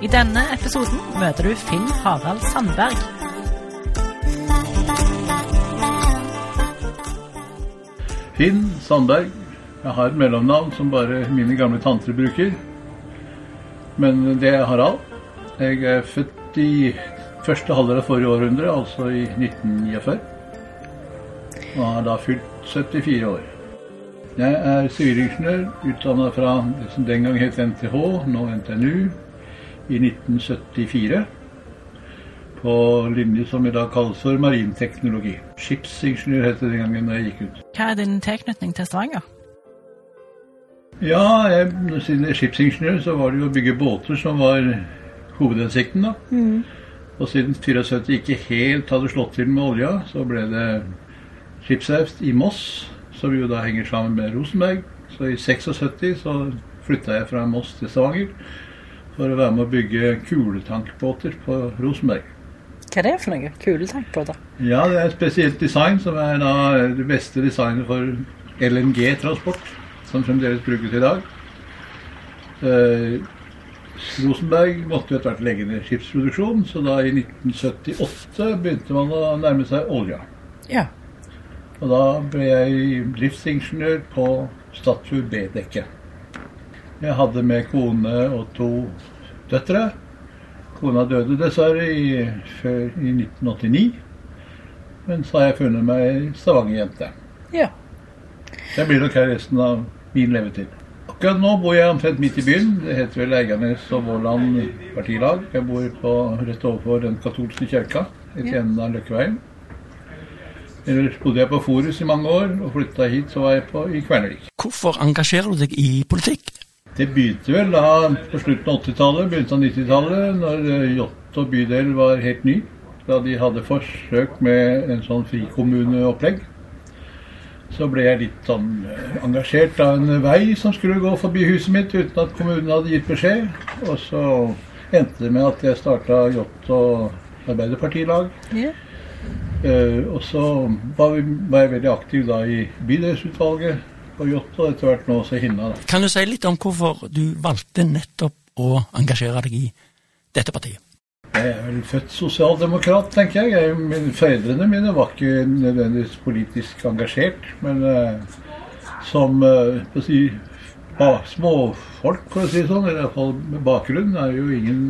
I denne episoden møter du Finn Harald Sandberg. Finn Sandberg. Jeg har et mellomnavn som bare mine gamle tanter bruker. Men det er Harald. Jeg er født i første halvdel av forrige århundre, altså i 1949. Og har da fylt 74 år. Jeg er sivilingeniør, utdanna fra det som den gang het NTH, nå NTNU, i 1974 på linje som i dag kalles for marinteknologi. Skipsingeniør het det den gangen da jeg gikk ut. Hva er din tilknytning til Stavanger? Ja, jeg, siden jeg er skipsingeniør, så var det jo å bygge båter som var hovedhensikten, da. Og siden 74 ikke helt hadde slått til med olja, så ble det skipsverft i Moss, som jo da henger sammen med Rosenberg. Så i 76 så flytta jeg fra Moss til Stavanger for å være med å bygge kuletankbåter på Rosenberg. Hva er det for noe? Kuletankbåter? Ja, det er et spesielt design som er det beste designet for LNG-transport, som fremdeles brukes i dag. Eh, Rosenberg måtte jo etter hvert legge ned skipsproduksjon, så da i 1978 begynte man å nærme seg olja. Ja. Og da ble jeg driftsingeniør på Statfjord B-dekket. Jeg hadde med kone og to døtre. Kona døde dessverre i, før, i 1989. Men så har jeg funnet meg Stavanger-jente. ja. Jeg blir nok her resten av min levetid. Akkurat nå bor jeg omtrent midt i byen. Det heter vel Eiganes og Våland partilag. Jeg bor på, rett overfor den katolske kirka, i Ja. enden av Løkkeveien. Ellers bodde jeg på Forus i mange år, og flytta hit så var jeg på, i Kvernevik. Hvorfor engasjerer du deg i politikk? Det begynte vel da på slutten av 80-tallet, begynnelsen av 90-tallet, når eh, Jåttå bydel var helt ny. Da de hadde forsøk med en sånn frikommuneopplegg. Så ble jeg litt sånn eh, engasjert av en vei som skulle gå forbi huset mitt uten at kommunen hadde gitt beskjed. Og så endte det med at jeg starta Jåttå Arbeiderpartilag. Yeah. Uh, og så var, vi, var jeg veldig aktiv da i bydelsutvalget på Jåttå, etter hvert nå så hinner det. Kan du si litt om hvorfor du valgte nettopp å engasjere deg i dette partiet? Jeg er vel født sosialdemokrat, tenker jeg. jeg mine foreldrene mine var ikke nødvendigvis politisk engasjert. Men eh, som eh, si, småfolk, for å si det sånn, eller iallfall med bakgrunn, er jo ingen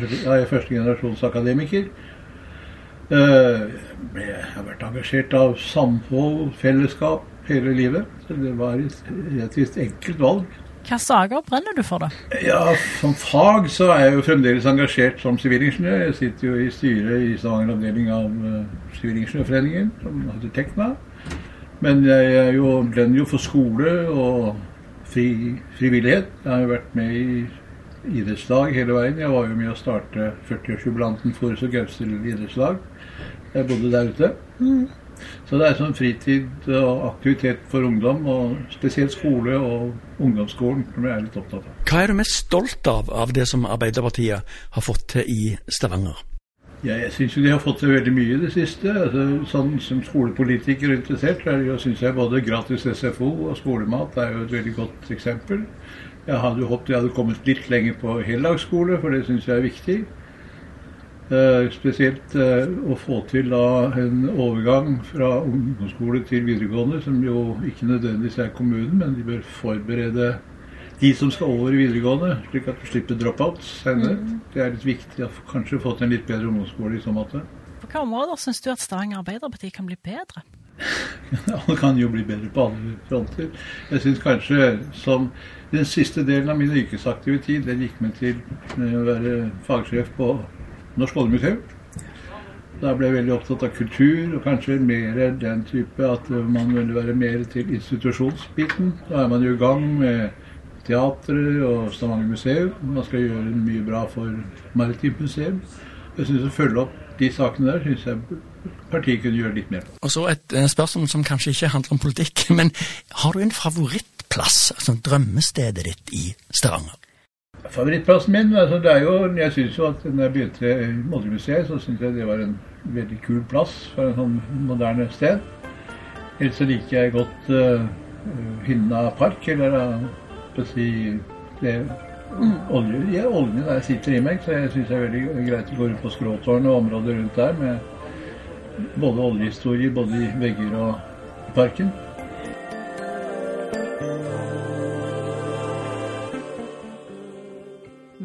Jeg er første generasjons akademiker. Eh, jeg har vært engasjert av samhold, fellesskap, hele livet. Så det var et relativt enkelt valg. Hvilke saker brenner du for, da? Ja, som fag så er jeg jo fremdeles engasjert som sivilingeniør. Jeg sitter jo i styret i Stavanger avdeling av uh, Sivilingeniørforeningen, som heter Tekna. Men jeg er jo, brenner jo for skole og fri, frivillighet. Jeg har jo vært med i idrettslag hele veien. Jeg var jo med å starte 40-årsjubilanten for og Gausdal idrettslag. Jeg bodde der ute. Så det er sånn fritid og aktivitet for ungdom, og spesielt skole og ungdomsskolen, som jeg er litt opptatt av. Hva er du mest stolt av av det som Arbeiderpartiet har fått til i Stavanger? Ja, jeg syns jo de har fått til veldig mye i det siste. Altså, sånn Som skolepolitiker og interessert er jo, synes jeg både gratis SFO og skolemat er jo et veldig godt eksempel. Jeg hadde jo håpet jeg hadde kommet litt lenger på heldagsskole, for det syns jeg er viktig. Eh, spesielt eh, å få til da en overgang fra ungdomsskole til videregående, som jo ikke nødvendigvis er kommunen, men de bør forberede de som skal over i videregående, slik at du slipper drop-outs senere. Det er litt viktig å kanskje få til en litt bedre ungdomsskole i så måte. På hvilke områder syns du at Stavanger Arbeiderparti kan bli bedre? Alle kan jo bli bedre på alle fronter. Jeg syns kanskje som den siste delen av min yrkesaktive tid, den gikk med til eh, å være fagsjef på Norsk Oljemuseum. Da ble jeg veldig opptatt av kultur, og kanskje mer den type at man ville være mer til institusjonsbiten. Da er man jo i gang med teatret og Stavanger museum. Man skal gjøre mye bra for Maritimt museum. Jeg synes Å følge opp de sakene der syns jeg partiet kunne gjøre litt mer. Og så et eh, spørsmål som kanskje ikke handler om politikk, men har du en favorittplass, altså drømmestedet ditt i Stavanger? Favorittplassen min altså det er jo, Jeg syns jo at når jeg begynte i Moldemuseet, så syntes jeg det var en veldig kul plass for en sånn moderne sted. Ellers så liker jeg godt uh, Hinna park, eller uh, si det, mm. olje, ja, oljen der sitter i meg, så jeg syns det er veldig greit å gå rundt på Skråtårnet og området rundt der med både oljehistorie både i vegger og parken.